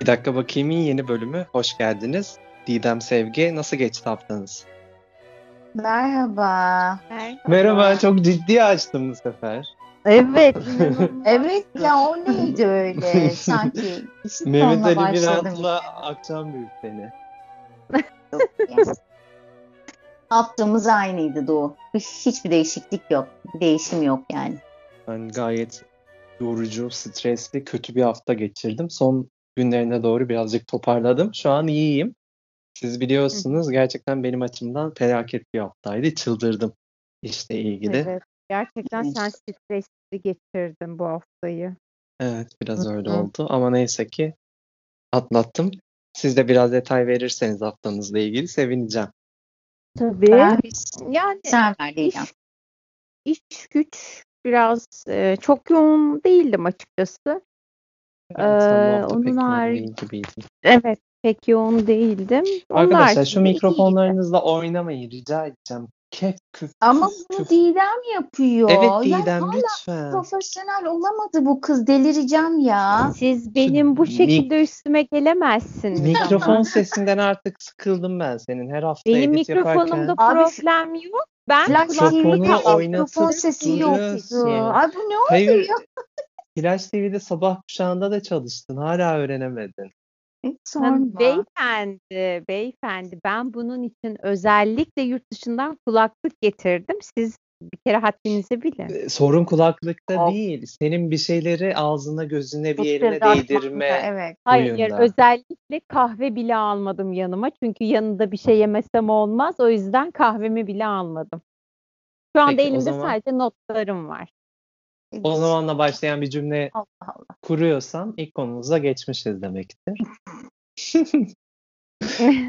Bir dakika bakayımın yeni bölümü. Hoş geldiniz. Didem Sevgi nasıl geçti haftanız? Merhaba. Merhaba, çok ciddi açtım bu sefer. Evet. Evet ya o neydi öyle sanki. işin Mehmet sonuna Ali başladım. Birant'la akşam bülteni. Yaptığımız aynıydı Doğu. Hiç- Hiçbir değişiklik yok. Bir değişim yok yani. Ben gayet yorucu, stresli, kötü bir hafta geçirdim. Son günlerine doğru birazcık toparladım. Şu an iyiyim. Siz biliyorsunuz gerçekten benim açımdan felaket bir haftaydı. Çıldırdım işle ilgili. Evet, evet. Gerçekten Evet. sen stresli geçirdin bu haftayı. biraz Hı öyle oldu. Ama neyse ki atlattım. Siz de biraz detay verirseniz haftanızla ilgili sevineceğim. Tabii. Ben Yani sen ver Didem. iş güç biraz e, çok yoğun değildim açıkçası. Evet, Ee, onun harici-. Evet. Pek yoğun değildim. Onun Arkadaşlar şu mikrofonlarınızla oynamayın rica edeceğim. Kef küf Ama küf bunu küf. Didem yapıyor. Evet Ya Didem hala lütfen. profesyonel olamadı bu kız. Delireceğim ya. Siz benim bu mik- şekilde üstüme gelemezsiniz. Mikrofon sesinden artık sıkıldım ben senin. Her hafta Benim edit mikrofonumda yaparken. Problem yok. Ben kulaklıkla oynatıp mikrofon sesi yoktu. Ay bu ne Hayır, oluyor? Flash TV'de sabah kuşağında da çalıştın. Hala öğrenemedin. Hanım, sorma. Beyefendi, beyefendi ben bunun için özellikle yurt dışından kulaklık getirdim. Siz bir kere haddinizi bilin. Ee, Sorun kulaklıkta Of. değil. Senin bir şeyleri ağzına, gözüne, bir yerine değdirme. Evet. Hayır, huyunda. özellikle kahve bile almadım yanıma. Çünkü yanında bir şey yemesem olmaz. O yüzden kahvemi bile almadım. Şu anda Peki, elimde zaman- sadece notlarım var. O zamanla başlayan bir cümle Allah Allah. kuruyorsan ilk konumuza geçmişiz demektir.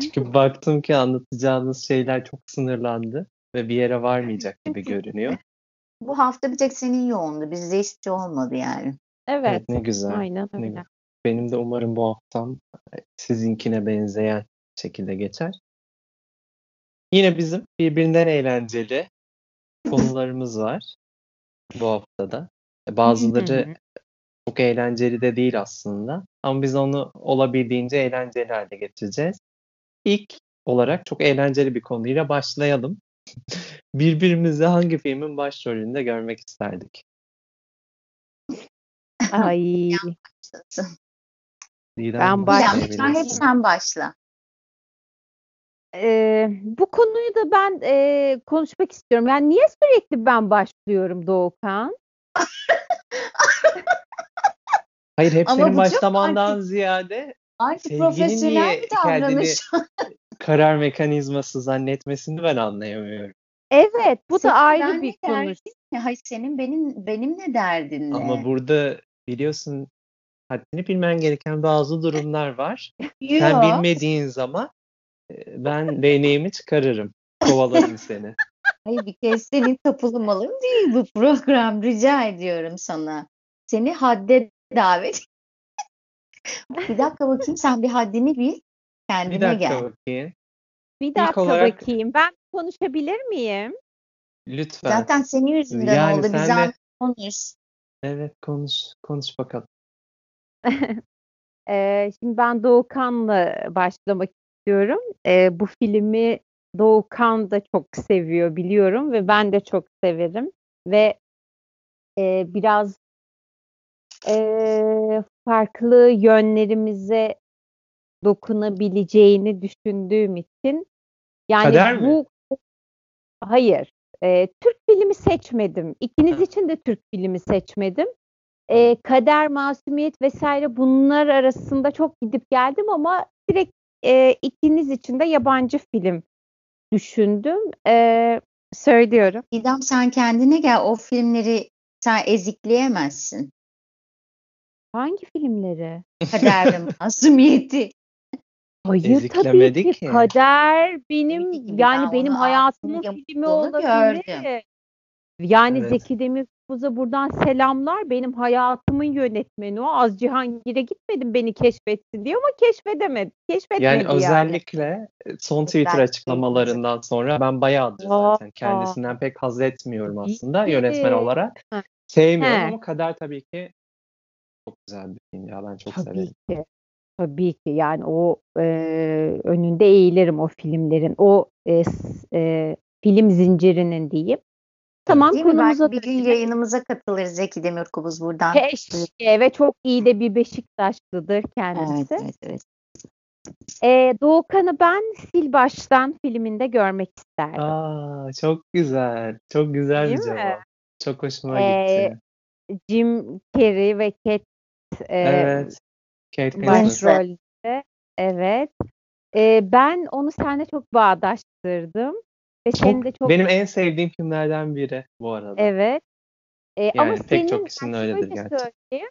Çünkü baktım ki anlatacağınız şeyler çok sınırlandı ve bir yere varmayacak gibi görünüyor. Bu hafta bir tek senin yoğundu. Bizde hiçbir şey olmadı yani. Evet, Evet ne güzel. aynen Ne öyle. güzel. Benim de umarım bu haftam e, sizinkine benzeyen şekilde geçer. Yine bizim birbirinden eğlenceli konularımız var bu haftada. E, Bazıları çok eğlenceli de değil aslında. Ama biz onu olabildiğince eğlenceli hale getireceğiz. İlk olarak çok eğlenceli bir konuyla başlayalım. Birbirimizi hangi filmin başrolünde görmek isterdik? Ay, Ben lütfen hep sen başla. E, bu konuyu da ben e, konuşmak istiyorum. Yani niye sürekli ben başlıyorum Doğukan? Hayır hep Ama senin bu çok başlamandan artık- ziyade Artık Sevginin profesyonel niye bir davranış. karar mekanizması zannetmesini ben anlayamıyorum. Evet, bu Senin da ayrı bir derdin konu. ne? Hayır senin benim benimle derdin ne? Ama burada biliyorsun haddini bilmen gereken bazı durumlar var. Sen bilmediğin zaman ben değneğimi çıkarırım. Kovalarım seni. Hayır bir kez senin kapılı malın değil bu program. Rica ediyorum sana. Seni hadde davet. bir dakika bakayım sen bir haddini bil. Bir Kendine dakika gel. bakayım. Bir dakika olarak- bakayım. Ben konuşabilir miyim? Lütfen. Zaten senin yüzünden Yani oldu. de- anlat- konuş. Evet konuş. Konuş bakalım. Ee, şimdi ben Doğukan'la başlamak istiyorum. Ee, bu filmi Doğukan da çok seviyor biliyorum ve ben de çok severim. Ve e, biraz e, farklı yönlerimize dokunabileceğini düşündüğüm için yani Kader mi? bu hayır e, Türk filmi seçmedim. İkiniz Ha. için de Türk filmi seçmedim. E, kader, masumiyet vesaire bunlar arasında çok gidip geldim ama direkt e, ikiniz için de yabancı film düşündüm. E, söylüyorum. İdam sen kendine gel. O filmleri sen ezikleyemezsin. Hangi filmleri? Kader ve masumiyeti. Hayır tabii ki. ki. Kader benim Tabii ki, ben yani benim onu hayatımın filmi olabilir. gördüm. Yani Evet. Zeki Demirkubuz'a buradan selamlar. Benim hayatımın yönetmeni o. Az Cihangir'e gitmedim beni keşfetsin diyor ama keşfedemedi. Keşfetmedi Yani yani. özellikle son Twitter Belki açıklamalarından sonra ben bayağıdır Aa, zaten kendisinden pek haz etmiyorum aslında ki. yönetmen olarak. Ha. Sevmiyorum He. ama Kader tabii ki çok güzel bir film ya ben çok Tabii severim. ki. tabii ki yani o e, önünde eğilirim o filmlerin o e, e, film zincirinin diyeyim. Tamam Değil mi? konumuza Belki bir gün yayınımıza katılır Zeki Demirkubuz buradan. Keşke ve çok iyi de bir Beşiktaşlıdır Evet, kendisi. evet, evet. Ee, Doğukan'ı ben Sil Baştan filminde görmek isterdim. Aa, çok güzel. Çok güzel Değil bir mi? cevap. Çok hoşuma Ee, gitti. Jim Carrey ve Kate e, Evet. Kate başrolde. Evet. Ee, ben onu seninle çok bağdaştırdım. Ve Çok, de çok benim en sevdiğim filmlerden biri bu arada. Evet. Ee, ama Yani pek senin çok kişinin öyledir söyleyeyim.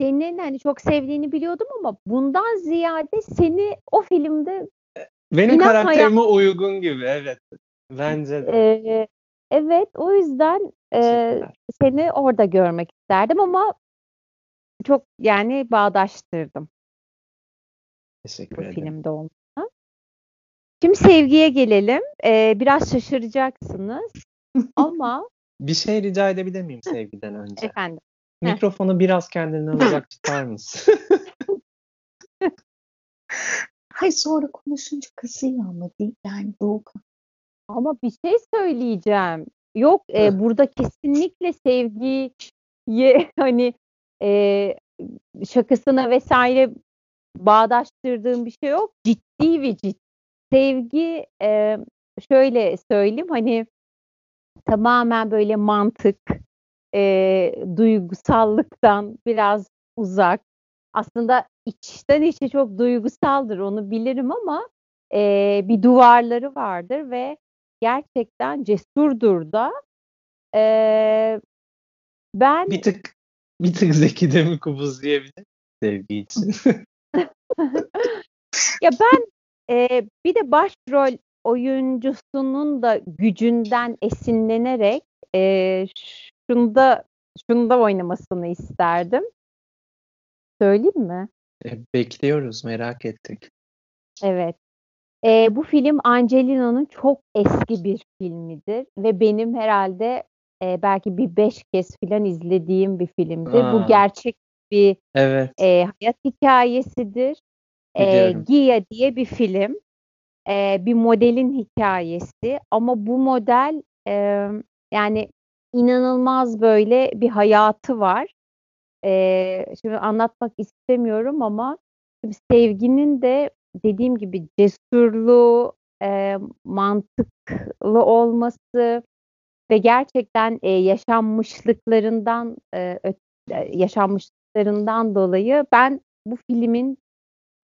Senin hani çok sevdiğini biliyordum ama bundan ziyade seni o filmde Benim İnan karakterime uygun gibi. Evet. Bence de. e, evet o yüzden e, seni orada görmek isterdim ama çok yani bağdaştırdım Teşekkür bu ederim. filmde olmasına. Şimdi sevgiye gelelim. Ee, biraz şaşıracaksınız ama Bir şey rica edebilir miyim sevgiden önce? efendim. Mikrofonu biraz kendinden uzak tutar mısın? Hay sonra konuşunca kızıyor ama değil yani Doğukan. Ama bir şey söyleyeceğim. Yok e, burada kesinlikle sevgiyi hani e, şakasına vesaire bağdaştırdığım bir şey yok. Ciddi ve ciddi. Sevgi e, şöyle söyleyeyim hani tamamen böyle mantık, e, duygusallıktan biraz uzak. Aslında içten içe çok duygusaldır onu bilirim ama e, bir duvarları vardır ve gerçekten cesurdur da. E, ben bir tık bir tık Zeki Demirkubuz diyebilir sevgi için. ya ben e, bir de başrol oyuncusunun da gücünden esinlenerek e, şunda şunda oynamasını isterdim. Söyleyeyim mi? E, Bekliyoruz, merak ettik. Evet. Ee, bu film Angelina'nın çok eski bir filmidir ve benim herhalde e, belki bir beş kez filan izlediğim bir filmdir. Aa. Bu gerçek bir Evet, e, hayat hikayesidir. E. Gia diye bir film. E, bir modelin hikayesi ama bu model e, yani inanılmaz böyle bir hayatı var. E, şimdi anlatmak istemiyorum ama sevginin de dediğim gibi cesurluğu, e, mantıklı olması ve gerçekten e, yaşanmışlıklarından e, yaşanmışlıklarından dolayı ben bu filmin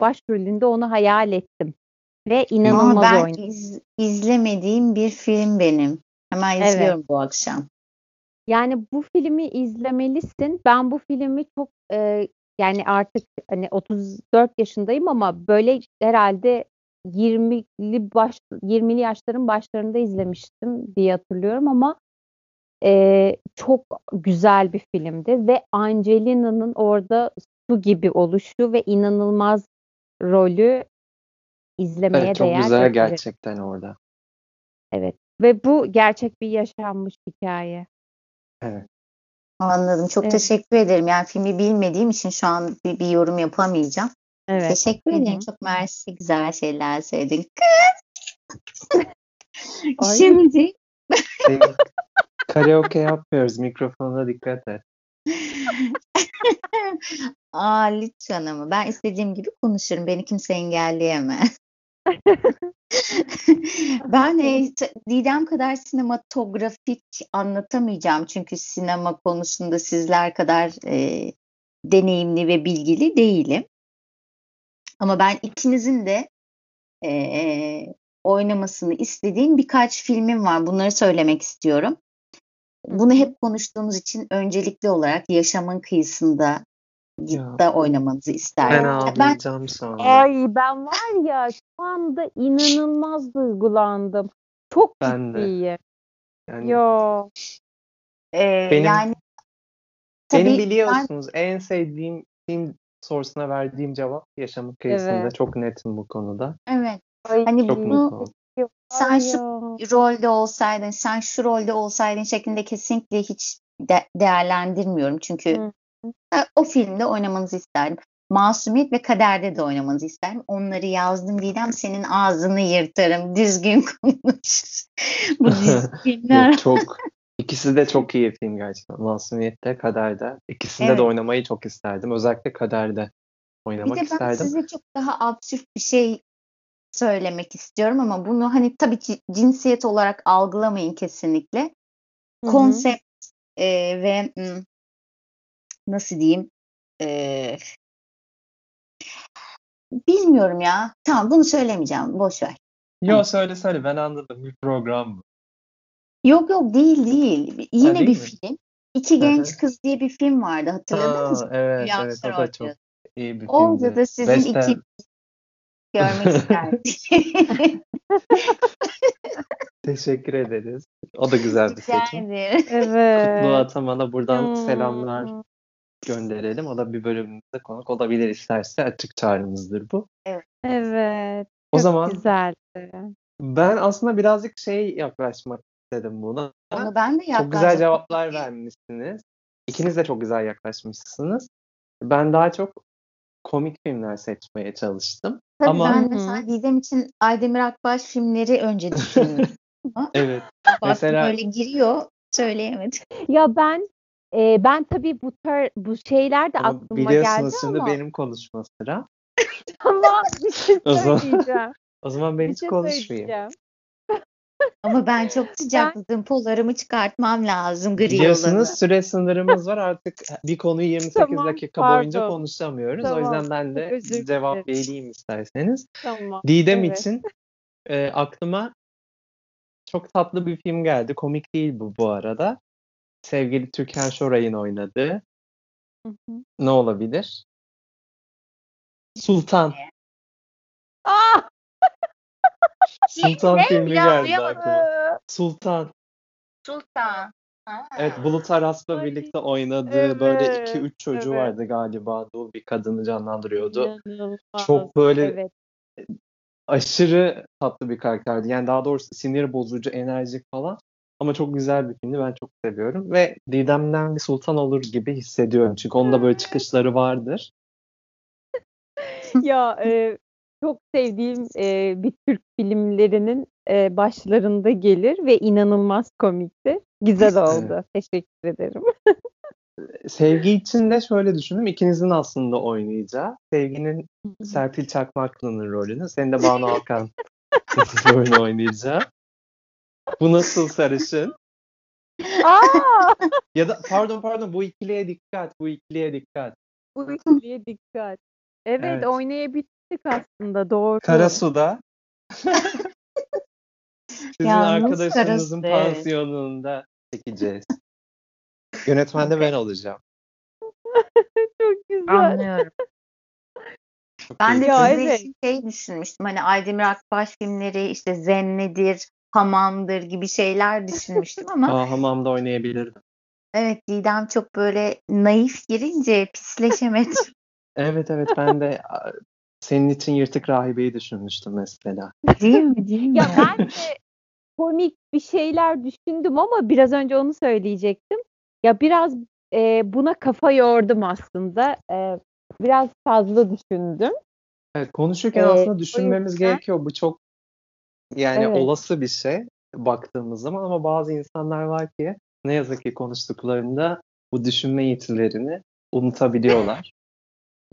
başrolünde onu hayal ettim ve Ama inanılmaz ben oynadı. iz- izlemediğim bir film benim. Hemen Evet. izliyorum bu akşam. Yani bu filmi izlemelisin. Ben bu filmi çok e, yani artık hani 34 yaşındayım ama böyle herhalde 20'li baş 20'li yaşların başlarında izlemiştim diye hatırlıyorum ama e, çok güzel bir filmdi ve Angelina'nın orada su gibi oluşu ve inanılmaz rolü izlemeye evet çok değer güzel bir film. gerçekten orada. Evet. Ve bu gerçek bir yaşanmış hikaye. Evet. Anladım. Çok Evet. teşekkür ederim. Yani filmi bilmediğim için şu an bir, bir yorum yapamayacağım. Evet. Teşekkür ederim. Çok mersi. Güzel şeyler söyledin. Ay. Şimdi Şey, karaoke yapmıyoruz. Mikrofona dikkat et. Aa lütfen ama ben istediğim gibi konuşurum. Beni kimse engelleyemez. ben e, Didem kadar sinematografik anlatamayacağım. Çünkü sinema konusunda sizler kadar e, deneyimli ve bilgili değilim. Ama ben ikinizin de e, oynamasını istediğim birkaç filmim var. Bunları söylemek istiyorum. Bunu hep konuştuğumuz için öncelikli olarak Yaşamın Kıyısında Ya. da oynamanızı Ben isterdim. Ben ağlayacağım sonra. Ay ben var ya şu anda inanılmaz duygulandım. Çok Ben ciddiyim. Yani Yo. e, Benim- yani benim tabii ben biliyorsunuz en sevdiğim film sorusuna verdiğim cevap yaşamın kıyısında. Evet. Çok netim bu konuda. evet Ay, hani Çok bunu sen şu rolde olsaydın, sen şu rolde olsaydın şeklinde kesinlikle hiç de- değerlendirmiyorum. Çünkü Hı. o filmde oynamanızı isterdim. Masumiyet ve Kader'de de oynamanızı isterim. Onları yazdım Didem senin ağzını yırtarım. Düzgün konuş. Bu. Yok, çok ikisi de çok iyi film gerçekten. Masumiyet'te, Kader'de. İkisinde Evet. de oynamayı çok isterdim. Özellikle Kader'de Bir oynamak de ben isterdim. size çok daha absürt bir şey söylemek istiyorum ama bunu hani tabii ki cinsiyet olarak algılamayın kesinlikle. Konsept e, ve nasıl diyeyim e, bilmiyorum ya. Tamam bunu söylemeyeceğim. Boş ver. Yo söyle söyle ben anladım. Bir program bu. Yok yok değil değil. Yine değil bir mi? film. İki Genç. Kız diye bir film vardı hatırladınız Aa, mı? evet Hülya evet o da çok iyi bir Orada filmdi. da sizin Beste- iki görmek isterdim. Teşekkür ederiz. O da güzel bir seçim. ederim. Evet. Kutlu Ataman'a buradan Hmm. selamlar gönderelim. O da bir bölümümüzde konuk olabilir isterse açık çağrımızdır bu. Evet. O Çok zaman güzeldi. ben aslında birazcık şey yaklaşmak istedim buna. Onu ben de Çok güzel yaklaştım. cevaplar vermişsiniz. İkiniz de çok güzel yaklaşmışsınız. Ben daha çok komik filmler seçmeye çalıştım. Tabii Ama ben mesela Didem için Aydemir Akbaş filmleri önce düşündüm. evet Baktım Mesela- öyle giriyor söyleyemedim. Ya ben e, ben tabii bu tar bu şeyler de ama aklıma biliyorsunuz geldi şimdi ama benim konuşma sıra. ama bir şey O zaman- söyleyeceğim. O zaman ben Bir hiç şey konuşmayayım. Ama ben çok sıcakladım. Polarımı çıkartmam lazım gri olanı. Biliyorsunuz süre sınırımız var artık bir konuyu 28 Tamam, dakika pardon. boyunca konuşamıyoruz. O Tamam, yüzden ben de özür cevap vereyim isterseniz. Tamam. Didem Evet. için e, aklıma çok tatlı bir film geldi. Komik değil bu bu arada. Sevgili Türkan Şoray'ın oynadığı Hı hı. ne olabilir? Sultan. Sultan Ne? filmi geldi aklıma. Sultan. Sultan. Ha. Evet Bulut Aras'la birlikte oynadığı böyle evet, 2-3 çocuğu evet. vardı galiba. Dul bir kadını canlandırıyordu. İnanılmaz. Çok böyle Evet. aşırı tatlı bir karakterdi. Yani daha doğrusu sinir bozucu, enerjik falan. Ama çok güzel bir filmdi. Ben çok seviyorum. Ve Didem'den bir sultan olur gibi hissediyorum. Çünkü onun da böyle çıkışları vardır. ya e, çok sevdiğim e, bir Türk filmlerinin e, başlarında gelir ve inanılmaz komikti. Güzel oldu. Teşekkür ederim. Sevgi için de şöyle düşündüm. İkinizin aslında oynayacağı. Sevgi'nin Serpil Çakmaklı'nın rolünü. Senin de Banu Alkan rolünü oynayacağı. Bu nasıl sarışın? Aa! Ya da pardon pardon bu ikiliye dikkat. Bu ikiliye dikkat. Bu ikiliye dikkat. Evet, Evet. oynayabildik aslında doğru. Karasu'da sizin Yalnız arkadaşınızın pansiyonunda çekeceğiz. Yönetmen de ben olacağım. Çok güzel. Anlıyorum. Çok Ben de. Ya, evet. için şey düşünmüştüm. Hani Aydemir Akbaş filmleri işte Zennedir, Hamamdır gibi şeyler düşünmüştüm ama Aa, hamamda oynayabilirdim. evet Didem çok böyle naif girince pisleşemedim. Evet evet ben de senin için yırtık rahibeyi düşünmüştüm mesela. Değil mi? Değil mi? Ya ben de komik bir şeyler düşündüm ama biraz önce onu söyleyecektim. Ya biraz e, buna kafa yordum aslında. E, biraz fazla düşündüm. Evet, konuşurken Ee, aslında düşünmemiz yüzden- gerekiyor. Bu çok yani Evet. olası bir şey baktığımız zaman ama bazı insanlar var ki ne yazık ki konuştuklarında bu düşünme yetilerini unutabiliyorlar.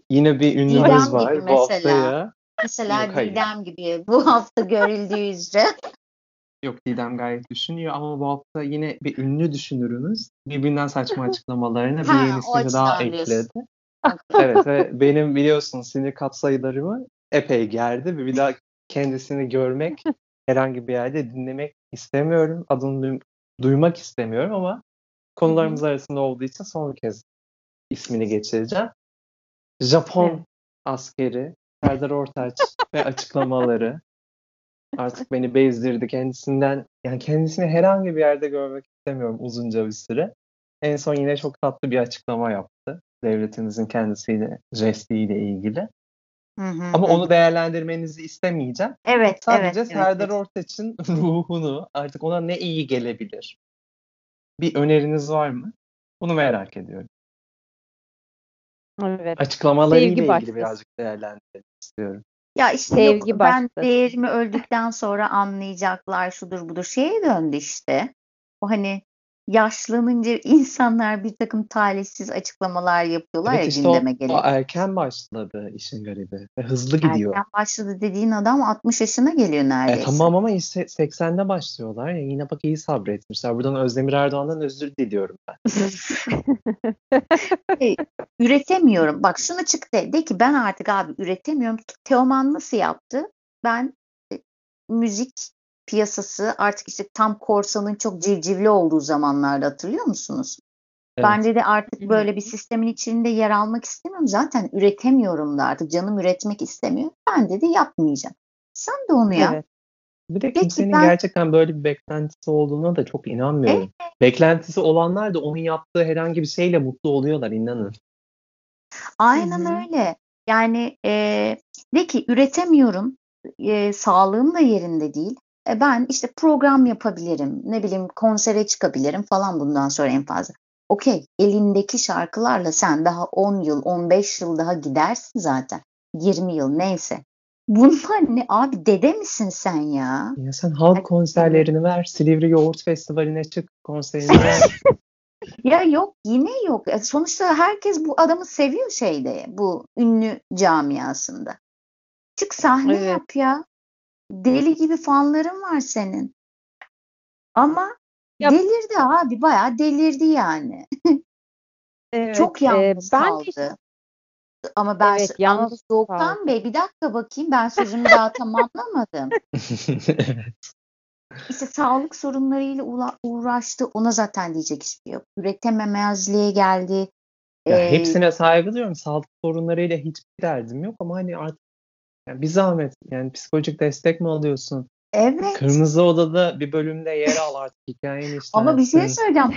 Yine bir ünlümüz var gibi bu mesela. haftaya. Mesela Yok, hayır. Didem gibi bu hafta görüldüğü üzere. Yok Didem gayet düşünüyor ama bu hafta yine bir ünlü düşünürümüz birbirinden saçma açıklamalarına bir Ha, yenisini daha ekledi. Evet ve benim biliyorsun sinir katsayılarımı epey gerdi ve bir daha kendisini görmek, herhangi bir yerde dinlemek istemiyorum. Adını duy- duymak istemiyorum ama konularımız arasında olduğu için son kez ismini geçireceğim. Japon Evet. askeri Serdar Ortaç ve açıklamaları artık beni bezdirdi. Kendisinden yani kendisini herhangi bir yerde görmek istemiyorum uzunca bir süre. En son yine çok tatlı bir açıklama yaptı. Devletimizin kendisiyle, jestiyle ilgili. Hı hı Ama hı. onu değerlendirmenizi istemeyeceğim. evet, Sadece evet, Serdar evet. Ortaç'ın ruhunu artık ona ne iyi gelebilir? Bir öneriniz var mı? Bunu merak ediyorum. Evet. Açıklamalarıyla Sevgi ilgili başlasın. birazcık değerlendirelim istiyorum. Ya işte Sevgi yok ben değerimi öldükten sonra anlayacaklar şudur budur şeye döndü işte. O hani yaşlanınca insanlar bir takım talihsiz açıklamalar yapıyorlar ya Evet işte o, gündeme gelip. erken başladı işin garibi ve hızlı gidiyor. Erken başladı dediğin adam 60 yaşına geliyor E neredeyse. tamam ama işte 80'de başlıyorlar ya yine bak iyi sabretmişler. Buradan Özdemir Erdoğan'dan özür diliyorum ben. Üretemiyorum. Bak şunu çık de, de ki ben artık abi üretemiyorum. Teoman nasıl yaptı? Ben e, müzik piyasası artık işte tam korsanın çok civcivli olduğu zamanlarda hatırlıyor musunuz? Evet. Ben dedi artık böyle bir sistemin içinde yer almak istemiyorum. Zaten üretemiyorum da artık canım üretmek istemiyor. Ben dedi yapmayacağım. Sen de onu yap. Evet. Bir de Peki kimsenin ben- gerçekten böyle bir beklentisi olduğuna da çok inanmıyorum. Beklentisi olanlar da onun yaptığı herhangi bir şeyle mutlu oluyorlar inanın. Aynen Hı hı. öyle. Yani e, de ki üretemiyorum, e, sağlığım da yerinde değil. E, ben işte program yapabilirim, ne bileyim konsere çıkabilirim falan bundan sonra en fazla. Okey, elindeki şarkılarla sen daha 10 yıl, 15 yıl daha gidersin zaten. 20 yıl neyse. Bunlar ne abi dede misin sen ya? Ya sen halk Hadi konserlerini ver, Silivri Yoğurt Festivali'ne çık, konserini ver. Ya yok yine yok. E, Sonuçta herkes bu adamı seviyor şeyde, bu ünlü camiasında. Çık sahne Evet. yap ya. Deli gibi fanların var senin. Ama Ya- delirdi abi, bayağı delirdi yani. Evet, Çok e, yalnız ben de kaldı. işte- Ama ben Evet, yalnız Doğukan. Bey bir dakika bakayım ben sözümü daha tamamlamadım. İşte sağlık sorunlarıyla uğraştı. Ona zaten diyecek hiçbir şey yok. Üretememezliğe geldi. Ya Ee, hepsine saygı duyuyorum. Sağlık sorunlarıyla hiçbir derdim yok ama hani artık yani bir zahmet yani psikolojik destek mi alıyorsun? evet. Kırmızı Oda'da bir bölümde yer al artık hikayeni Ama bir şey söyleyeceğim.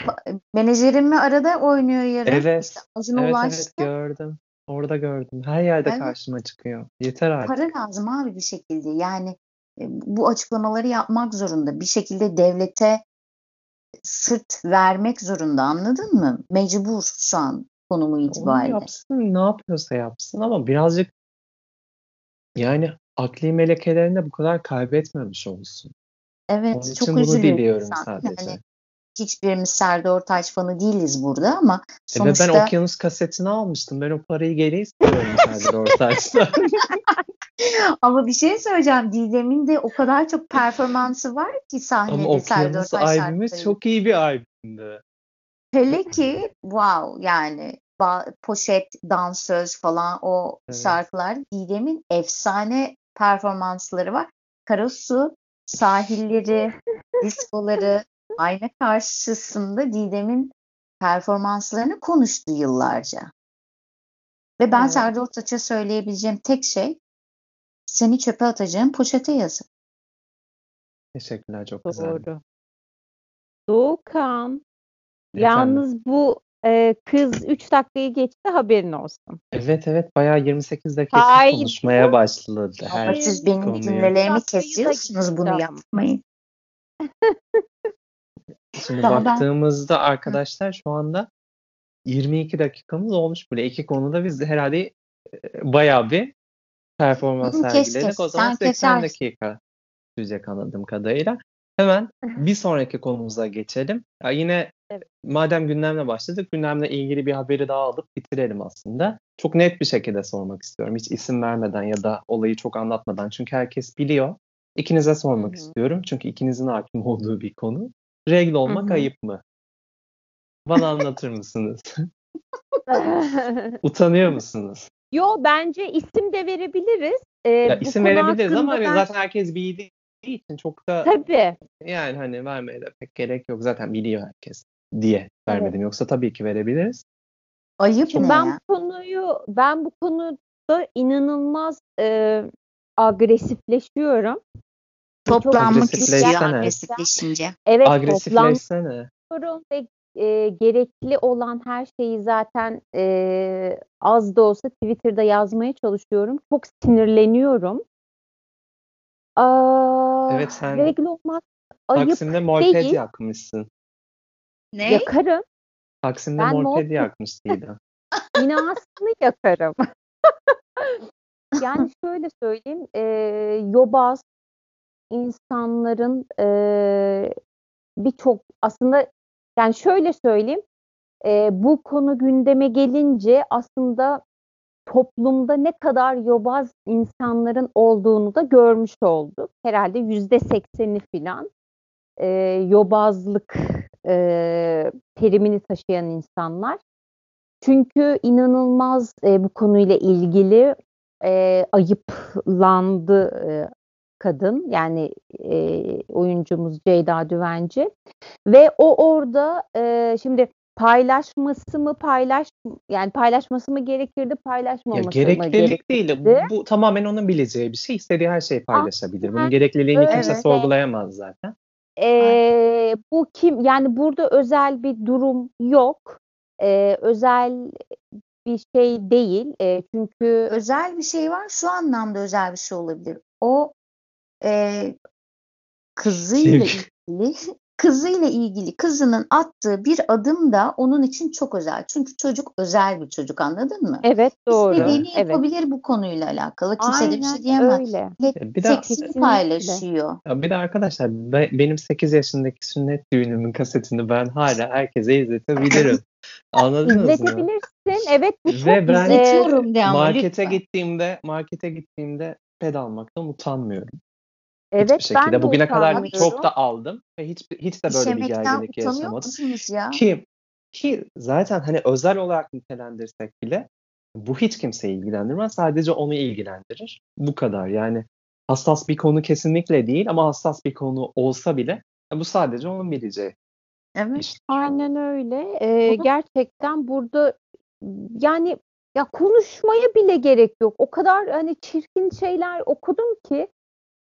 Menajerimi arada oynuyor yarın. Evet. İşte Evet ulaştı. evet gördüm. Orada gördüm. Her yerde Evet. karşıma çıkıyor. Yeter artık. Para lazım abi bir şekilde. Yani e, bu açıklamaları yapmak zorunda. Bir şekilde devlete sırt vermek zorunda. Anladın mı? Mecbur şu an konumu Onu itibariyle. yapsın, ne yapıyorsa yapsın ama birazcık yani akli melekelerini de bu kadar kaybetmemiş olsun. Evet, Onun çok için bunu üzülüyor diliyorum insan. sadece. Yani hiçbirimiz Serdar Ortaç fanı değiliz burada ama E ve sonuçta ben Okyanus kasetini almıştım. Ben o parayı geri istiyorum Serdar Ortaç'tan. ama bir şey söyleyeceğim. Didem'in de o kadar çok performansı var ki sahnede Ama Serdar Okyanus Ortaç albümü çok iyi bir albümdü. Hele ki wow yani poşet, dansöz falan o Evet. şarkılar Didem'in efsane performansları var. Karasu sahilleri, diskoları ayna karşısında Didem'in performanslarını konuştu yıllarca. Ve ben Evet. Serdar Ortaç'a söyleyebileceğim tek şey seni çöpe atacağım poşete yazın. Teşekkürler çok güzel. Doğru. Doğukan. Efendim? Yalnız bu e, kız 3 dakikayı geçti haberin olsun. Evet evet bayağı 28 dakika Haydi. konuşmaya başladı. Ama Her siz benim konuyu. cümlelerimi kesiyorsunuz bunu yapmayın. Şimdi Daha ben- baktığımızda arkadaşlar şu anda 22 dakikamız olmuş bile. İki konuda biz herhalde e, bayağı bir performans sergiledik. O zaman Sen 80 kesersin. dakika sürecek anladığım kadarıyla. Hemen bir sonraki konumuza geçelim. Ya yine Evet. madem gündemle başladık, gündemle ilgili bir haberi daha alıp bitirelim aslında. Çok net bir şekilde sormak istiyorum. Hiç isim vermeden ya da olayı çok anlatmadan. Çünkü herkes biliyor. İkinize sormak Hı hı. istiyorum. Çünkü ikinizin hakim olduğu bir konu. Regl olmak Hı hı. ayıp mı? Bana anlatır mısınız? Utanıyor musunuz? Yo bence isim de verebiliriz. E, Ya isim verebiliriz ama hakkında ben- zaten herkes bildiği için çok da Tabii. yani hani vermeye de pek gerek yok. Zaten biliyor herkes diye vermedim. Yoksa tabii ki verebiliriz. Ayıp Şimdi ne ben ya? bu konuyu ben bu konuda inanılmaz e, agresifleşiyorum. Toplanmak istiyor agresifleşince. Evet Agresifleşsene. ve e, gerekli olan her şeyi zaten e, az da olsa Twitter'da yazmaya çalışıyorum. Çok sinirleniyorum. Aa, Evet, sen regl olmak ayıp Taksim'de morped değil. yakmışsın. Ne? yakarım. Taksim'de Ben morped morped- yakmış Didem. binasını yakarım. yani şöyle söyleyeyim, e, yobaz insanların e, birçok aslında yani şöyle söyleyeyim, e, bu konu gündeme gelince aslında toplumda ne kadar yobaz insanların olduğunu da görmüş olduk. Herhalde yüzde sekseni filan e, yobazlık e, terimini taşıyan insanlar. Çünkü inanılmaz e, bu konuyla ilgili e, ayıplandı e, kadın yani e, oyuncumuz Ceyda Düvenci ve o orada e, şimdi paylaşması mı paylaş yani paylaşması mı gerekirdi paylaşmaması ya gereklilik mı değil. Bu, bu tamamen onun bileceği bir şey. İstediği her şeyi paylaşabilir. Bunun gerekliliğini evet. kimse sorgulayamaz zaten. Ee, bu kim yani burada özel bir durum yok. Ee, özel bir şey değil. E, çünkü özel bir şey var. Şu anlamda özel bir şey olabilir. O e, kızıyla ilgili kızıyla ilgili kızının attığı bir adım da onun için çok özel. Çünkü çocuk özel bir çocuk anladın mı? Evet doğru. İstediğini evet. yapabilir bu konuyla alakalı. Kimse Aynen de bir şey diyemez. öyle. Ve Bir de- seksini Kesinlikle. paylaşıyor. Ya bir de arkadaşlar be- benim 8 yaşındaki sünnet düğünümün kasetini ben hala herkese izletebilirim. Anladınız mı? İzletebilirsin. Evet bu çok Ve ben- de ama Markete lütfen. gittiğimde markete gittiğimde ped almaktan utanmıyorum. Evet Hiçbir şekilde. ben de Bugüne kadar çok da aldım ve hiç hiç de böyle bir gerginlik yaşamadım. ya? Ki ki zaten hani özel olarak nitelendirsek bile bu hiç kimseyi ilgilendirmez. Sadece onu ilgilendirir. Bu kadar. Yani hassas bir konu kesinlikle değil ama hassas bir konu olsa bile bu sadece onun bileceği Evet. iş. Aynen öyle. Ee, gerçekten burada yani ya konuşmaya bile gerek yok. O kadar hani çirkin şeyler okudum ki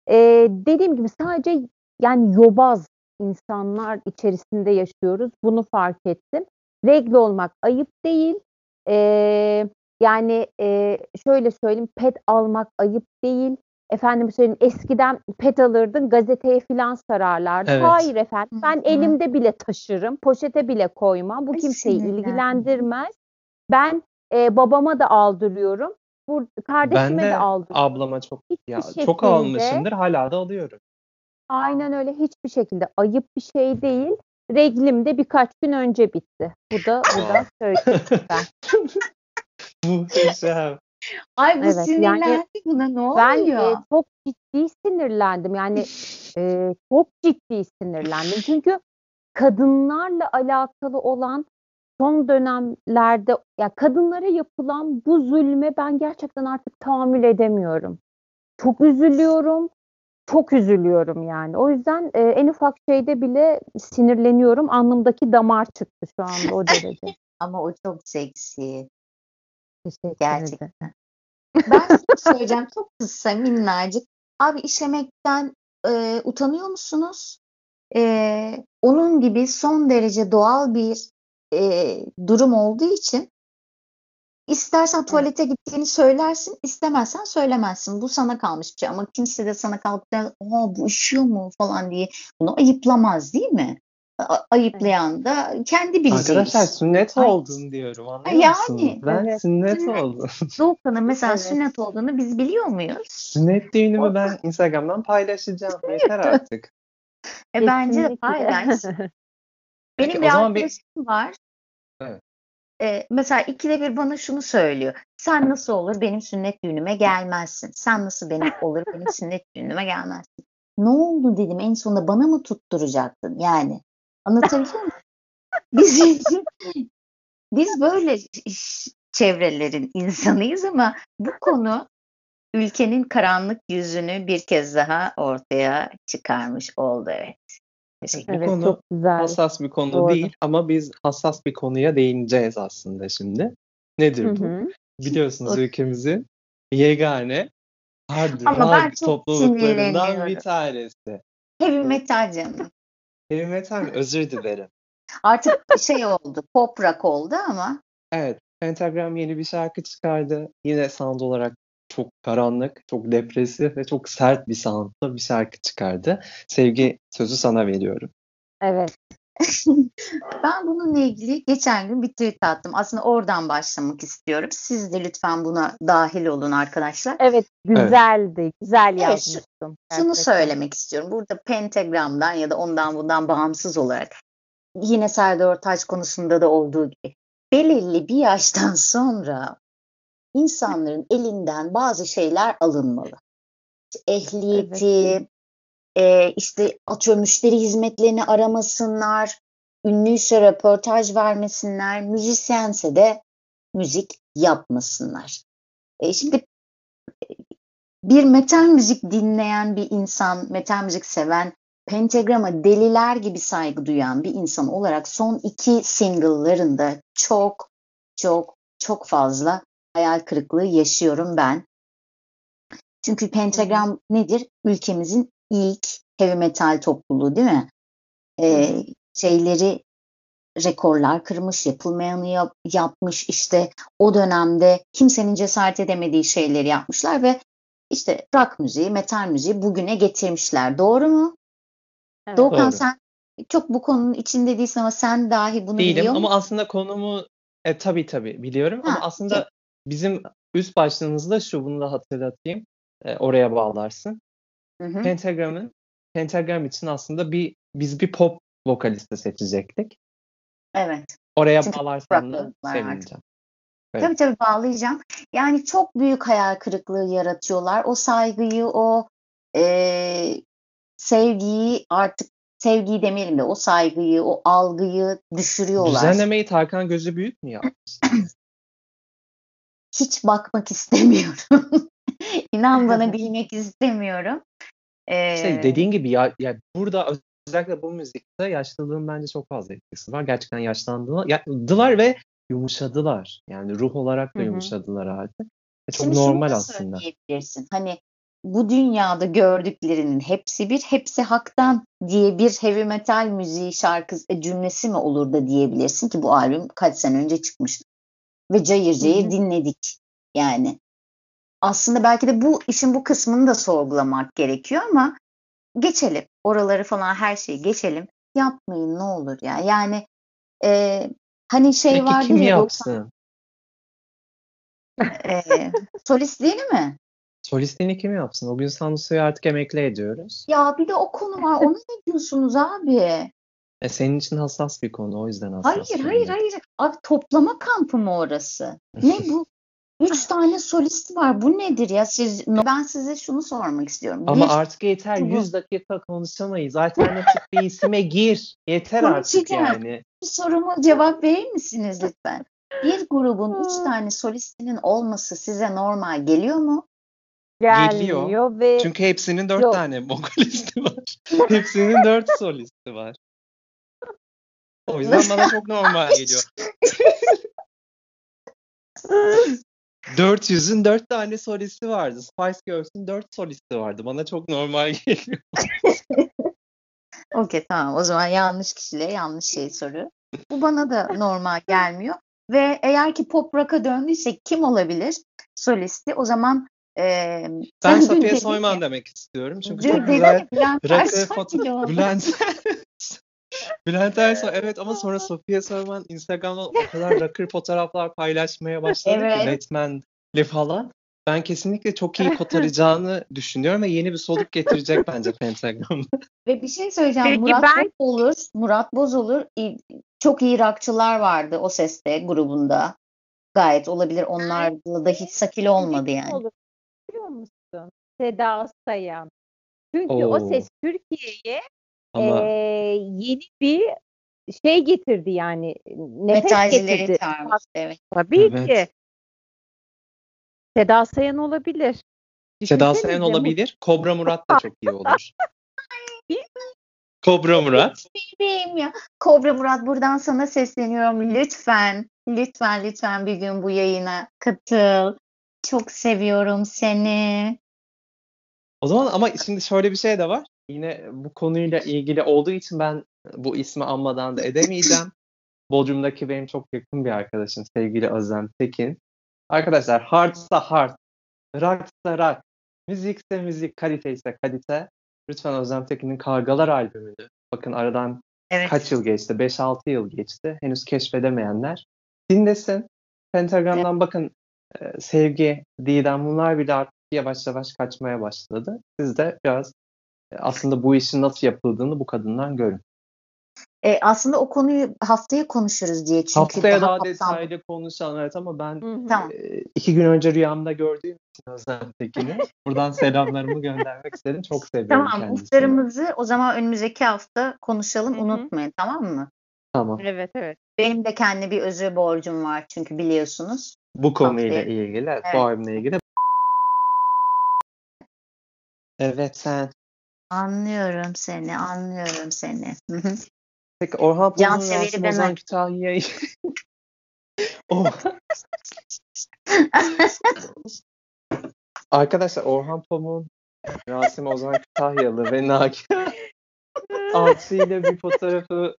e, dediğim gibi sadece yani yobaz insanlar içerisinde yaşıyoruz. Bunu fark ettim. Regl olmak ayıp değil. Ee, yani e, şöyle söyleyeyim pet almak ayıp değil. Efendim söyleyeyim eskiden pet alırdın gazeteye filan sararlardı. Evet. Hayır efendim ben hı. elimde bile taşırım. Poşete bile koymam. Bu kimseyi ilgilendirmez. Ben e, babama da aldırıyorum. Bu kardeşime Ben de de aldırıyorum. ablama çok Hiçbir ya şekilde, çok almışımdır hala da alıyorum. Aynen öyle hiçbir şekilde ayıp bir şey değil. Reglim de birkaç gün önce bitti. Bu da bu da söyleyeyim ben. Muhteşem. Ay bu Evet, yani sinirlendi buna ne Ben oluyor? e, çok ciddi sinirlendim. Yani e, çok ciddi sinirlendim. Çünkü kadınlarla alakalı olan son dönemlerde ya kadınlara yapılan bu zulme ben gerçekten artık tahammül edemiyorum. Çok üzülüyorum. Çok üzülüyorum yani. O yüzden e, en ufak şeyde bile sinirleniyorum. Alnımdaki damar çıktı şu anda o derece. Ama o çok seksi. Teşekkür ederim. Gerçekten. Ben söyleyeceğim çok kısa minnacık. Abi işemekten e, utanıyor musunuz? E, onun gibi son derece doğal bir e, durum olduğu için istersen tuvalete gittiğini söylersin, istemezsen söylemezsin. Bu sana kalmış bir şey ama kimse de sana kalkıp da "Aa, bu üşüyor mu falan diye bunu ayıplamaz değil mi? Ayıplayan da kendi bileceği Arkadaşlar sünnet Ay. oldum diyorum anlıyor Yani, musunuz? Ben evet. sünnet Sünnet. oldum. Doğukan'ın mesela Evet. sünnet olduğunu biz biliyor muyuz? Sünnet düğünümü O- ben Instagram'dan paylaşacağım. Yeter artık. E bence de paylaş. Peki, Benim o bir zaman bir- arkadaşım var. Evet. E, mesela ikide bir bana şunu söylüyor. Sen nasıl olur benim sünnet düğünüme gelmezsin. Sen nasıl benim olur benim sünnet düğünüme gelmezsin. Ne oldu dedim en sonunda bana mı tutturacaktın yani? Anlatabiliyor muyum? Biz, biz böyle çevrelerin insanıyız ama bu konu ülkenin karanlık yüzünü bir kez daha ortaya çıkarmış oldu evet. Bu evet konu çok güzel. Hassas bir konu Doğru. değil ama biz hassas bir konuya değineceğiz aslında şimdi. Nedir bu? Biliyorsunuz ülkemizin yegane hard rock topluluklarından bir tanesi. Heavy metal canım. Heavy metal mi? Özür dilerim. Artık şey oldu, pop rock oldu ama Evet, Pentagram yeni bir şarkı çıkardı. Yine sound olarak çok karanlık, çok depresif ve çok sert bir soundla bir şarkı çıkardı. Sevgi sözü sana veriyorum. Evet. ben bununla ilgili geçen gün bir tweet attım. Aslında oradan başlamak istiyorum. Siz de lütfen buna dahil olun arkadaşlar. Evet güzeldi. Güzel Evet, yazmışsın. Şunu gerçekten. söylemek istiyorum. Burada pentagramdan ya da ondan bundan bağımsız olarak yine Serdar Ortaç konusunda da olduğu gibi belirli bir yaştan sonra insanların elinden bazı şeyler alınmalı. Ehliyeti, e, işte atıyorum müşteri hizmetlerini aramasınlar, ünlüyse röportaj vermesinler, müzisyense de müzik yapmasınlar. E, şimdi e, bir metal müzik dinleyen bir insan, metal müzik seven, pentagrama deliler gibi saygı duyan bir insan olarak son iki single'larında çok çok çok fazla hayal kırıklığı yaşıyorum ben. Çünkü pentagram nedir? Ülkemizin ilk heavy metal topluluğu değil mi? Ee, şeyleri rekorlar kırmış, yapılmayanı yap- yapmış işte o dönemde kimsenin cesaret edemediği şeyleri yapmışlar ve işte rock müziği, metal müziği bugüne getirmişler. Doğru mu? Evet. Doğukan Doğru. sen çok bu konunun içinde değilsin ama sen dahi bunu Değilim biliyor ama musun? aslında konumu e, tabii tabii biliyorum Ha, ama aslında bizim üst başlığımız da şu bunu da hatırlatayım. E, oraya bağlarsın. Hı hı. Pentagram'ın Pentagram için aslında bir biz bir pop vokaliste seçecektik. Evet. Oraya Çünkü bağlarsan da sevineceğim. Evet. Tabii tabii bağlayacağım. Yani çok büyük hayal kırıklığı yaratıyorlar. O saygıyı, o e, sevgiyi artık sevgiyi demeyelim de o saygıyı, o algıyı düşürüyorlar. Düzenlemeyi Tarkan gözü büyük mü yapmış? Hiç bakmak istemiyorum. İnan bana bilmek istemiyorum. Ee, İşte dediğin gibi ya, ya burada özellikle bu müzikte yaşlılığın bence çok fazla etkisi var. Gerçekten yaşlandılar ve yumuşadılar. Yani ruh olarak da yumuşadılar artık. Ve çok Şimdi normal da aslında. Hani bu dünyada gördüklerinin hepsi bir, hepsi haktan diye bir heavy metal müziği şarkı e, cümlesi mi olur da diyebilirsin ki bu albüm kaç sene önce çıkmış. Ve cayır cayır Hı hı. dinledik yani. Aslında belki de bu işin bu kısmını da sorgulamak gerekiyor ama geçelim. Oraları falan her şeyi geçelim. Yapmayın ne olur ya. Yani e, hani şey Peki vardır kim ya yapsın? e, solistliğini mi? Solistliğini kim yapsın? O gün Sanusu'yu artık emekli ediyoruz. Ya bir de o konu var. Ona ne diyorsunuz abi? E, senin için hassas bir konu. O yüzden hassas. Hayır, hayır, hayır. Abi toplama kampı mı orası? Ne bu? Üç tane solist var. Bu nedir ya? Siz, ben size şunu sormak istiyorum. Ama Bir, artık yeter. Bu- 100 dakika konuşamayız. Alternatif bir isime gir. Yeter artık yani. soruma cevap verir misiniz lütfen? Bir grubun üç tane solistinin olması size normal geliyor mu? Geliyor. Ve Çünkü hepsinin dört Yok. tane vokalisti var. hepsinin dört solisti var. O yüzden bana çok normal geliyor. 400'ün dört tane solisti vardı. Spice Girls'ün dört solisti vardı. Bana çok normal geliyor. Okey tamam o zaman yanlış kişilere yanlış şey soruyor. Bu bana da normal gelmiyor. Ve eğer ki pop rock'a döndüysek kim olabilir solisti? O zaman e, Ben Safiye Soyman demek istiyorum. Çünkü çok güzel rakı Ersoy foto... gibi oldu. Bülent Bülent Ersoy evet ama sonra Safiye Soyman Instagram'da o kadar rakır fotoğraflar paylaşmaya başladı Evet. ki Batman'le falan. Ben kesinlikle çok iyi kotaracağını düşünüyorum ve yeni bir soluk getirecek bence Pentagram'da. Ve bir şey söyleyeceğim. Peki Murat ben- Boz olur. Murat Boz olur. İyi- Çok iyi rockçılar vardı o seste grubunda. Gayet olabilir. Onlarla da hiç sakil olmadı yani. olur biliyor musun? Seda Sayan. Çünkü Oo. o ses Türkiye'ye Ama eee, yeni bir şey getirdi yani. Nefes Metalcileri getirdi. çağırmış. Evet. Tabii Evet. ki. Seda Sayan olabilir. Seda Düşünsenize, Sayan mu- olabilir. Kobra Murat da çok iyi olur. Kobra Murat. Bebeğim ya. Kobra Murat buradan sana sesleniyorum. Lütfen, lütfen, lütfen bir gün bu yayına katıl. Çok seviyorum seni. O zaman ama şimdi şöyle bir şey de var. Yine bu konuyla ilgili olduğu için ben bu ismi anmadan da edemeyeceğim. Bodrum'daki benim çok yakın bir arkadaşım sevgili Özlem Tekin. Arkadaşlar hardsa hard, rocksa rock, müzikse müzik, kalite ise kalite. Lütfen Özlem Tekin'in Kargalar albümünü. Bakın aradan Evet. Kaç yıl geçti? 5-6 yıl geçti. Henüz keşfedemeyenler dinlesin. Pentagram'dan bakın e, sevgi, didem bunlar bile artık yavaş yavaş kaçmaya başladı. Siz de biraz aslında bu işin nasıl yapıldığını bu kadından görün. E, aslında o konuyu haftaya konuşuruz diye çünkü Haftaya daha, kapsamlı. detaylı konuşalım evet ama ben Hı hı. Tamam. e, iki gün önce rüyamda gördüğüm için Özlem Tekin'i buradan selamlarımı göndermek istedim. Çok seviyorum Tamam, kendisini. uçlarımızı o zaman önümüzdeki hafta konuşalım. Hı hı. Unutmayın tamam mı? Tamam. Evet evet. Benim de kendi bir özür borcum var çünkü biliyorsunuz. Bu konuyla Haftaya. ilgili, evet, bu ilgili. Evet sen. Anlıyorum seni, anlıyorum seni. Peki Orhan Can Pamuk'un Rasim ben- Ozan Kütahya'yı... Oh. Arkadaşlar Orhan Pamuk'un Rasim Ozan Kütahyalı ve Nagihan Alçı ile bir fotoğrafı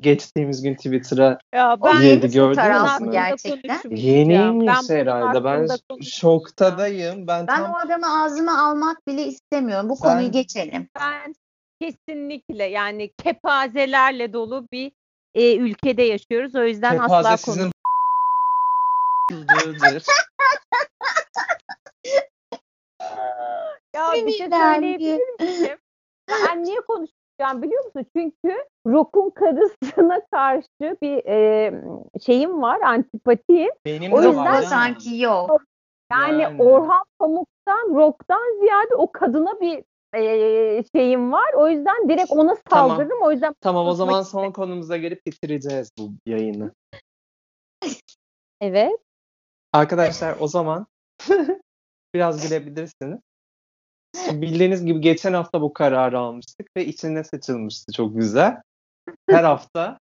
geçtiğimiz gün Twitter'a Ya ben Yedi gördünüz mü? gerçekten? yeniymiş Ben herhalde. Ben şoktadayım. Ben, Ben tam o adamı ağzıma almak bile istemiyorum. Bu konuyu Ben- geçelim. Ben kesinlikle yani kepazelerle dolu bir e, ülkede yaşıyoruz. O yüzden asla kepaze konu. sizin Dır. Ya bir şey söyleyebilir miyim? Ben niye konuşacağım biliyor musun? Çünkü Rock'un karısına karşı bir e, şeyim var, antipatiyim. Benim O de yüzden var. sanki yok. Yani, Yani. Orhan Pamuk'tan, Rock'tan ziyade o kadına bir e, şeyim var. O yüzden direkt ona Tamam. saldırdım. O yüzden Tamam o zaman son konumuza gelip bitireceğiz bu yayını. evet. Arkadaşlar o zaman biraz gülebilirsiniz. Bildiğiniz gibi geçen hafta bu kararı almıştık ve içine seçilmişti çok güzel. Her hafta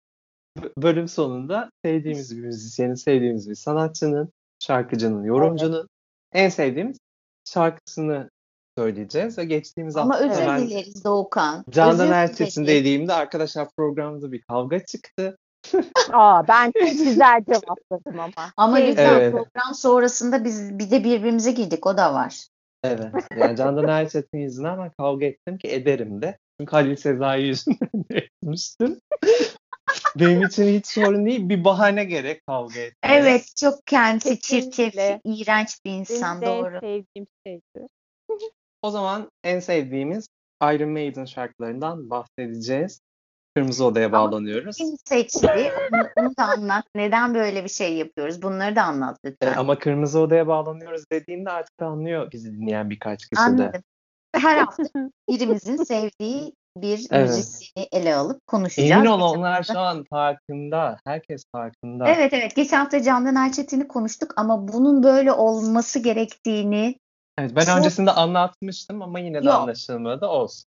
bölüm sonunda sevdiğimiz bir müzisyenin, sevdiğimiz bir sanatçının, şarkıcının, yorumcunun en sevdiğimiz şarkısını söyleyeceğiz ve geçtiğimiz Ama hafta özür ben dileriz Doğukan. Candan Erçetin dediğimde arkadaşlar programda bir kavga çıktı. Aa, ben çok güzel cevapladım ama. Ama lütfen Evet. program sonrasında biz bir de birbirimize girdik. O da var. Evet. Yani Candan Erçetin yüzünden ben kavga ettim ki ederim de. Çünkü Halil Sezai yüzünden de etmiştim. Benim için hiç sorun değil. Bir bahane gerek kavga etmeye. Evet çok kendisi çirkef, Kesinlikle. iğrenç bir insan Benim de en doğru. sevdiğim şeydir. O zaman en sevdiğimiz Iron Maiden şarkılarından bahsedeceğiz. Kırmızı Oda'ya Ama bağlanıyoruz. Kim seçti? Onu, onu da anlat. Neden böyle bir şey yapıyoruz? Bunları da anlat E, lütfen. ama Kırmızı Oda'ya bağlanıyoruz dediğimde artık anlıyor bizi dinleyen birkaç kişi de. Anladım. Her hafta birimizin sevdiği bir Evet. müzisyeni ele alıp konuşacağız. Emin ol onlar hafta- şu an farkında. Herkes farkında. Evet evet. Geçen hafta Candan Erçetin'i konuştuk ama bunun böyle olması gerektiğini Evet, ben Çok- öncesinde anlatmıştım ama yine de Yok. anlaşılmadı. Olsun.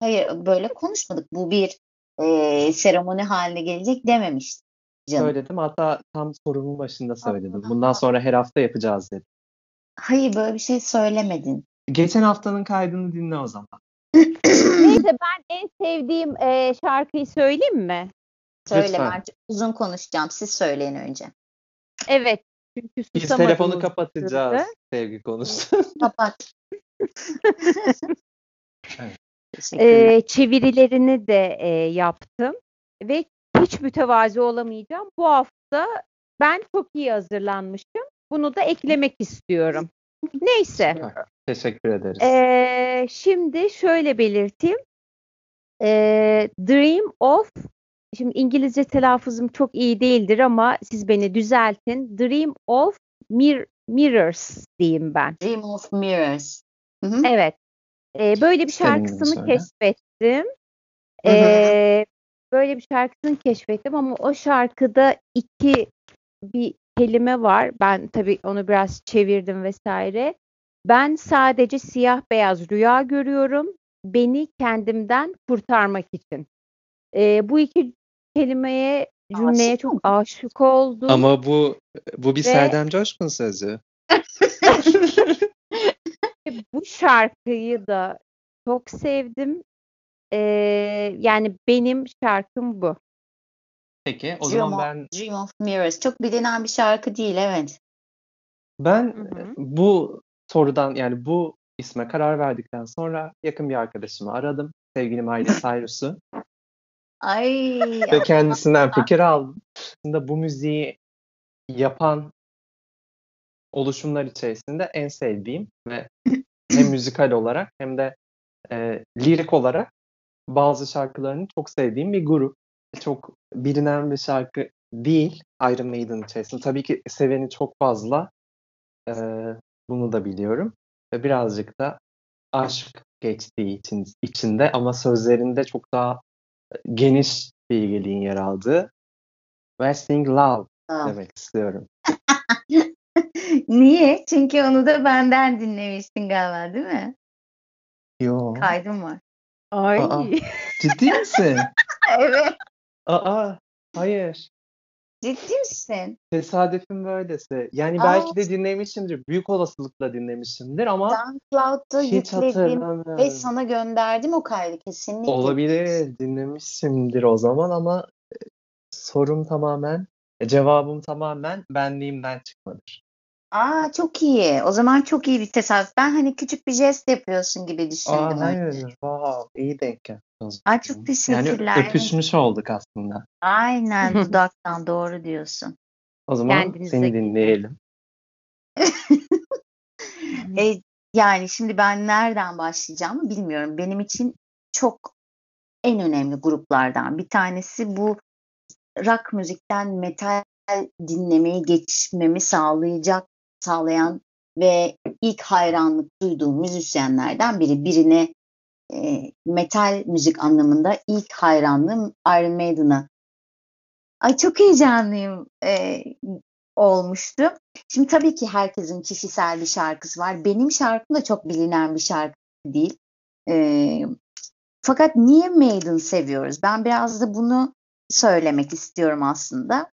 Hayır böyle konuşmadık. Bu bir e, seremoni haline gelecek dememiştim. Canım. Söyledim. Hatta tam sorunun başında söyledim. Bundan sonra her hafta yapacağız dedim. Hayır böyle bir şey söylemedin. Geçen haftanın kaydını dinle o zaman. Neyse ben en sevdiğim e, şarkıyı söyleyeyim mi? Söyle Lütfen. ben uzun konuşacağım. Siz söyleyin önce. Evet. Çünkü Biz telefonu kapatacağız. Sevgi konuştu. Kapat. Teşekkürler. E, çevirilerini de e, yaptım ve hiç mütevazi olamayacağım. Bu hafta ben çok iyi hazırlanmışım. Bunu da eklemek istiyorum. Neyse. Teşekkür ederiz. Ee, şimdi şöyle belirteyim. Ee, Dream of Şimdi İngilizce telaffuzum çok iyi değildir ama siz beni düzeltin. Dream of Mir- Mirrors diyeyim ben. Dream of Mirrors. Hı hı. Evet. Ee, böyle bir şarkısını söyle. keşfettim. Hı hı. Ee, böyle bir şarkısını keşfettim ama o şarkıda iki bir kelime var. Ben tabii onu biraz çevirdim vesaire. Ben sadece siyah beyaz rüya görüyorum. Beni kendimden kurtarmak için. Ee, bu iki kelimeye cümleye Aşık çok mı? aşık oldum. Ama bu bu bir Ve- Serdem Coşkun sözü. Bu şarkıyı da çok sevdim. Ee, yani benim şarkım bu. Peki o Dream zaman of, ben Dream of Mirrors. Çok bilinen bir şarkı değil evet. ben Hı hı. bu sorudan yani bu isme karar verdikten sonra yakın bir arkadaşımı aradım. Sevgili Miley Cyrus'u. Ay Ve kendisinden fikir aldım. Aslında bu müziği yapan oluşumlar içerisinde en sevdiğim ve hem müzikal olarak hem de e, lirik olarak bazı şarkılarını çok sevdiğim bir grup. Çok bilinen bir şarkı değil Iron Maiden içerisinde. Tabii ki seveni çok fazla. E, bunu da biliyorum. Ve birazcık da aşk geçtiği için içinde ama sözlerinde çok daha geniş bilgeliğin yer aldığı Wasting Love demek istiyorum. Niye? Çünkü onu da benden dinlemiştin galiba değil mi? Yo. Kaydım var. Ay. Aa. Ciddi misin? Evet. Aa, hayır. Ciddi misin? Tesadüfün böylesi. Yani Aa. belki de dinlemişimdir. Büyük olasılıkla dinlemişimdir ama SoundCloud'da hiç yükledim hatırlamıyorum. ve sana gönderdim o kaydı kesinlikle. Olabilir. Dinlemişimdir o zaman ama e, sorum tamamen, e, cevabım tamamen benliğimden çıkmadır. Aa çok iyi. O zaman çok iyi bir tesadüf. Ben hani küçük bir jest yapıyorsun gibi düşündüm. Aa, hayır. Wow, iyi denk geldin o zaman. Ay çok teşekkürler. Yani öpüşmüş olduk aslında. Aynen dudaktan doğru diyorsun. O zaman Kendinize seni dinleyelim. E, yani şimdi ben nereden başlayacağımı bilmiyorum. Benim için çok en önemli gruplardan bir tanesi bu rock müzikten metal dinlemeyi geçmemi sağlayacak sağlayan ve ilk hayranlık duyduğum müzisyenlerden biri. Birine e, metal müzik anlamında ilk hayranlığım Iron Maiden'a. Ay çok heyecanlıyım e, olmuştu. Şimdi tabii ki herkesin kişisel bir şarkısı var. Benim şarkım da çok bilinen bir şarkı değil. Ee, fakat niye Maiden seviyoruz? Ben biraz da bunu söylemek istiyorum aslında.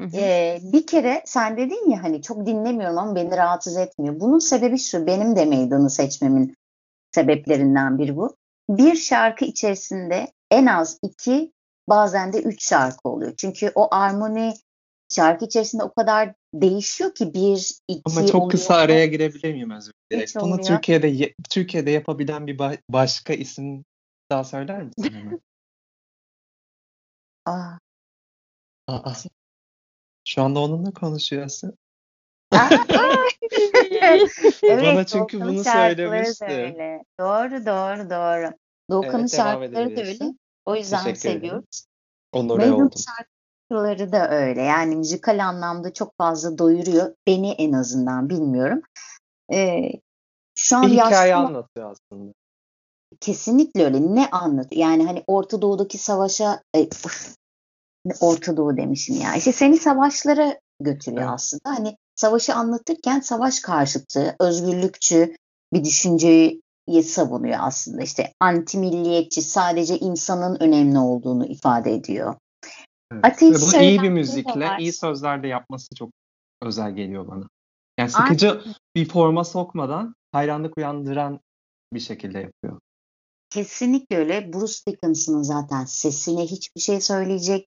Hı hı. Ee, bir kere sen dedin ya hani çok dinlemiyorum ama beni rahatsız etmiyor. Bunun sebebi şu, benim de Maiden'ı seçmemin sebeplerinden biri bu. Bir şarkı içerisinde en az iki, bazen de üç şarkı oluyor. Çünkü o armoni şarkı içerisinde o kadar değişiyor ki bir, iki Ama çok kısa oluyor. araya girebilir miyim? Hiç Bunu olmuyor. Türkiye'de ye- Türkiye'de yapabilen bir ba- başka isim daha söyler misin hemen? Aa. Aa, şu anda onunla konuşuyorsun. evet, Bana çünkü bunu söylemişti. öyle. Doğru, doğru, doğru. Doğukan'ın Evet, şarkıları da öyle. O yüzden Teşekkür seviyoruz. Onore oldum. şarkıları da öyle. Yani müzikal anlamda çok fazla doyuruyor. Beni en azından bilmiyorum. Ee, şu an Bir hikaye yaşlı anlatıyor aslında. kesinlikle öyle. Ne anlatıyor? Yani hani Orta Doğu'daki savaşa e, Orta Doğu demişim ya. İşte seni savaşlara götürüyor Evet. aslında. Hani savaşı anlatırken savaş karşıtı, özgürlükçü bir düşünceyi savunuyor aslında. İşte anti milliyetçi, sadece insanın önemli olduğunu ifade ediyor. Evet. Ateş Ve bunu iyi bir müzikle, iyi sözlerle yapması çok özel geliyor bana. Yani Aynen. sıkıcı bir forma sokmadan hayranlık uyandıran bir şekilde yapıyor. Kesinlikle öyle. Bruce Dickinson'ın zaten sesine hiçbir şey söyleyecek,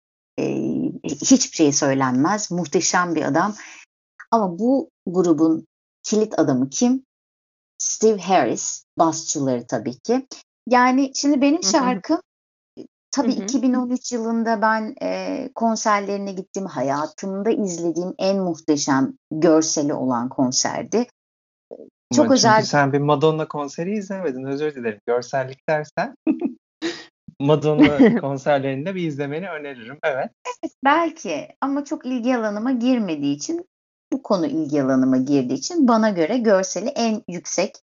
hiçbir şey söylenmez. Muhteşem bir adam. Ama bu grubun kilit adamı kim? Steve Harris, basçıları tabii ki. Yani şimdi benim şarkım tabii Hı hı. 2013 yılında ben e, konserlerine gittim. Hayatımda izlediğim en muhteşem görseli olan konserdi. Çok Ama özel. Sen bir Madonna konseri izlemedin. Özür dilerim. Görsellik dersen Madonna konserlerini de bir izlemeni öneririm. Evet. Belki ama çok ilgi alanıma girmediği için bu konu ilgi alanıma girdiği için bana göre görseli en yüksek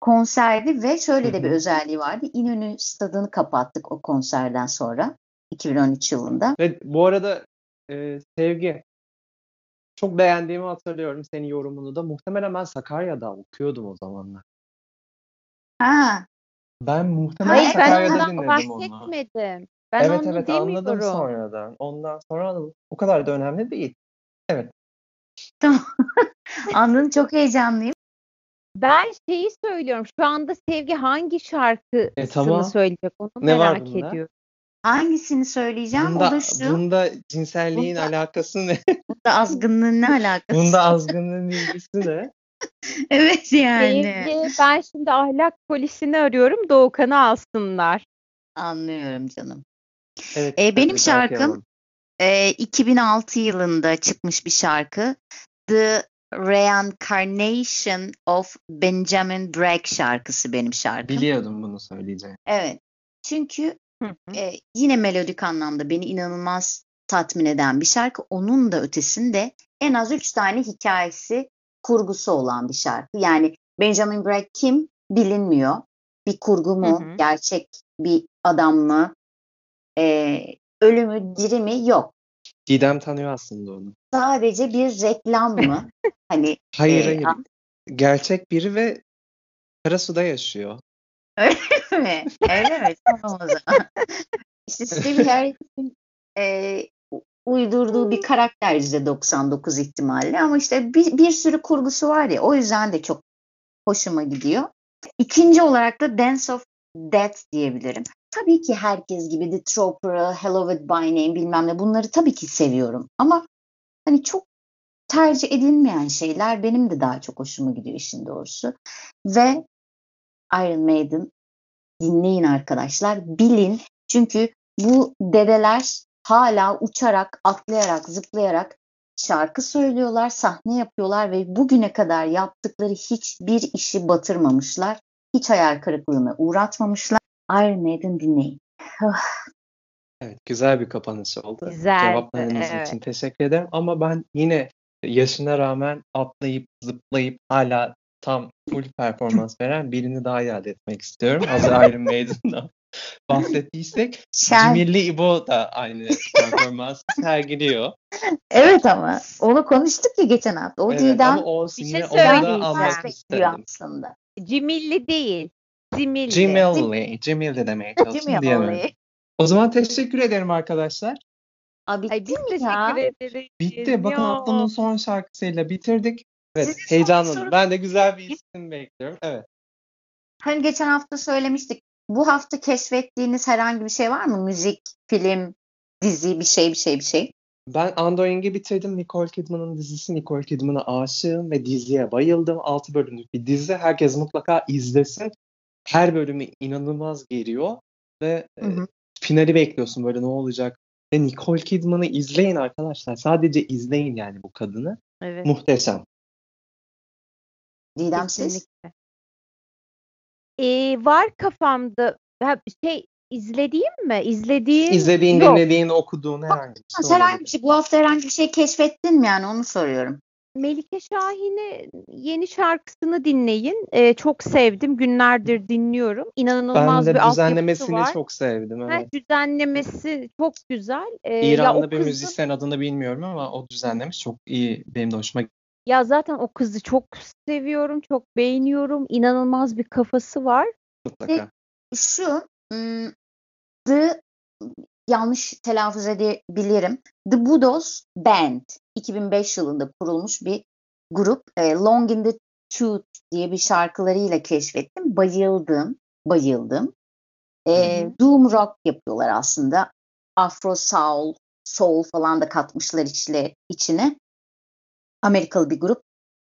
konserdi ve şöyle de bir özelliği vardı. İnönü stadını kapattık o konserden sonra 2013 yılında. Ve bu arada e, Sevgi çok beğendiğimi hatırlıyorum senin yorumunu da. Muhtemelen ben Sakarya'da okuyordum o zamanlar. Ha, Ben muhtemelen Hayır, ben Sakarya'da ondan dinledim onu. bahsetmedim. Ben evet onu evet demiyorum. anladım sonradan. Ondan sonra anladım. O kadar da önemli değil. Evet. tamam. Anladım çok heyecanlıyım. Ben şeyi söylüyorum. Şu anda Sevgi hangi şarkısını E, tamam. söyleyecek onu Ne merak ediyorum. Hangisini söyleyeceğim? Bunda, o da şu. bunda cinselliğin Bunda- alakası ne? Bunda azgınlığın ne alakası? Bunda azgınlığın ilgisi ne? evet yani. Ben şimdi ahlak polisini arıyorum. Doğukan'ı alsınlar. Anlıyorum canım. Evet. E, benim şarkım e, 2006 yılında çıkmış bir şarkı. The Reincarnation of Benjamin Bragg şarkısı benim şarkım. Biliyordum bunu söyleyeceğini. Evet. Çünkü Hı hı. e, yine melodik anlamda beni inanılmaz tatmin eden bir şarkı. Onun da ötesinde en az üç tane hikayesi, kurgusu olan bir şarkı. Yani Benjamin Bragg kim bilinmiyor. Bir kurgu mu, Hı hı. gerçek bir adam mı, e, ölümü, diri mi yok. Didem tanıyor aslında onu. Sadece bir reklam mı? hani Hayır Ee, hayır. an- Gerçek biri ve Karasu'da yaşıyor. Öyle mi? Öyle mi? Tamam o zaman. İşte Stevie Harris'in e, uydurduğu bir karakter %99 ihtimalle ama işte bir, bir sürü kurgusu var ya o yüzden de çok hoşuma gidiyor. İkinci olarak da Dance of Death diyebilirim. Tabii ki herkes gibi The Trooper'ı, Hello with My Name bilmem ne bunları tabii ki seviyorum ama hani çok tercih edilmeyen şeyler benim de daha çok hoşuma gidiyor işin doğrusu. Ve Iron Maiden dinleyin arkadaşlar. Bilin. Çünkü bu dedeler hala uçarak, atlayarak, zıplayarak şarkı söylüyorlar, sahne yapıyorlar ve bugüne kadar yaptıkları hiçbir işi batırmamışlar. Hiç hayal kırıklığına uğratmamışlar. Iron Maiden dinleyin. Evet, güzel bir kapanış oldu. Güzeldi, Cevaplarınız evet. için teşekkür ederim. Ama ben yine yaşına rağmen atlayıp zıplayıp hala tam full performans veren birini daha iade etmek istiyorum. Hazır Iron Maiden'dan bahsettiysek Şen. Cimilli İbo da aynı performans sergiliyor. Evet ama onu konuştuk ya geçen hafta. O Evet, Didem ama o şey da ben. almak istedim. aslında. Cimilli değil. Zimilli. Cimilli, Cimilli demeye çalıştım diyemedim. O zaman teşekkür ederim arkadaşlar. Aa, bitti Ay biz teşekkür ya? ederiz. Bitti. Bakın haftanın son şarkısıyla bitirdik. Evet, heyecanlıyım. soru- Ben de güzel bir isim bekliyorum. Evet. Hani geçen hafta söylemiştik. Bu hafta keşfettiğiniz herhangi bir şey var mı? Müzik, film, dizi, bir şey, bir şey, bir şey. Ben Undoing'i bitirdim. Nicole Kidman'ın dizisi. Nicole Kidman'a aşığım ve diziye bayıldım. 6 bölümlük bir dizi. Herkes mutlaka izlesin. Her bölümü inanılmaz geriyor ve Hı hı. e, finali bekliyorsun böyle ne olacak. Ve Nicole Kidman'ı izleyin arkadaşlar. Sadece izleyin yani bu kadını. Evet. Muhteşem. Didem siz? Ee, var kafamda ha, şey izlediğim mi? İzlediğim İzlediğin, yok. dinlediğin, okuduğun herhangi bir Ha, şey herhangi bir şey. Bu hafta herhangi bir şey keşfettin mi yani onu soruyorum. Melike Şahin'e yeni şarkısını dinleyin. Ee, çok sevdim. Günlerdir dinliyorum. Ben İnanılmaz de bir altyapısı düzenlemesini var. çok sevdim. Ha, Evet. düzenlemesi çok güzel. Ee, ya İranlı o bir kızın- müzisyen adını bilmiyorum ama o düzenlemiş çok iyi. Benim de hoşuma gitti. Ya zaten o kızı çok seviyorum, çok beğeniyorum. İnanılmaz bir kafası var. mutlaka. Şu The yanlış telaffuz edebilirim. The Budos Band 2005 yılında kurulmuş bir grup. Long in the Tooth diye bir şarkılarıyla keşfettim. Bayıldım. Bayıldım. E. Doom rock yapıyorlar aslında. Afro soul, soul falan da katmışlar içle, içine. Amerikalı bir grup.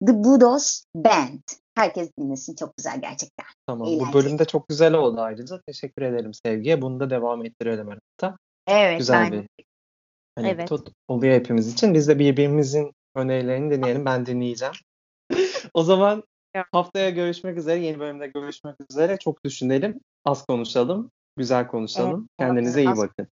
The Budos Band. Herkes dinlesin. Çok güzel gerçekten. Tamam. eğlenceli. Bu bölüm de çok güzel oldu ayrıca. Teşekkür ederim Sevgi'ye. Bunu da devam ettirelim hatta. Evet. Güzel ben bir hani Evet. tut oluyor hepimiz için. Biz de birbirimizin önerilerini dinleyelim. Ben dinleyeceğim. o zaman Ya. haftaya görüşmek üzere. Yeni bölümde görüşmek üzere. Çok düşünelim. Az konuşalım. Güzel konuşalım. Evet, Kendinize iyi bakın.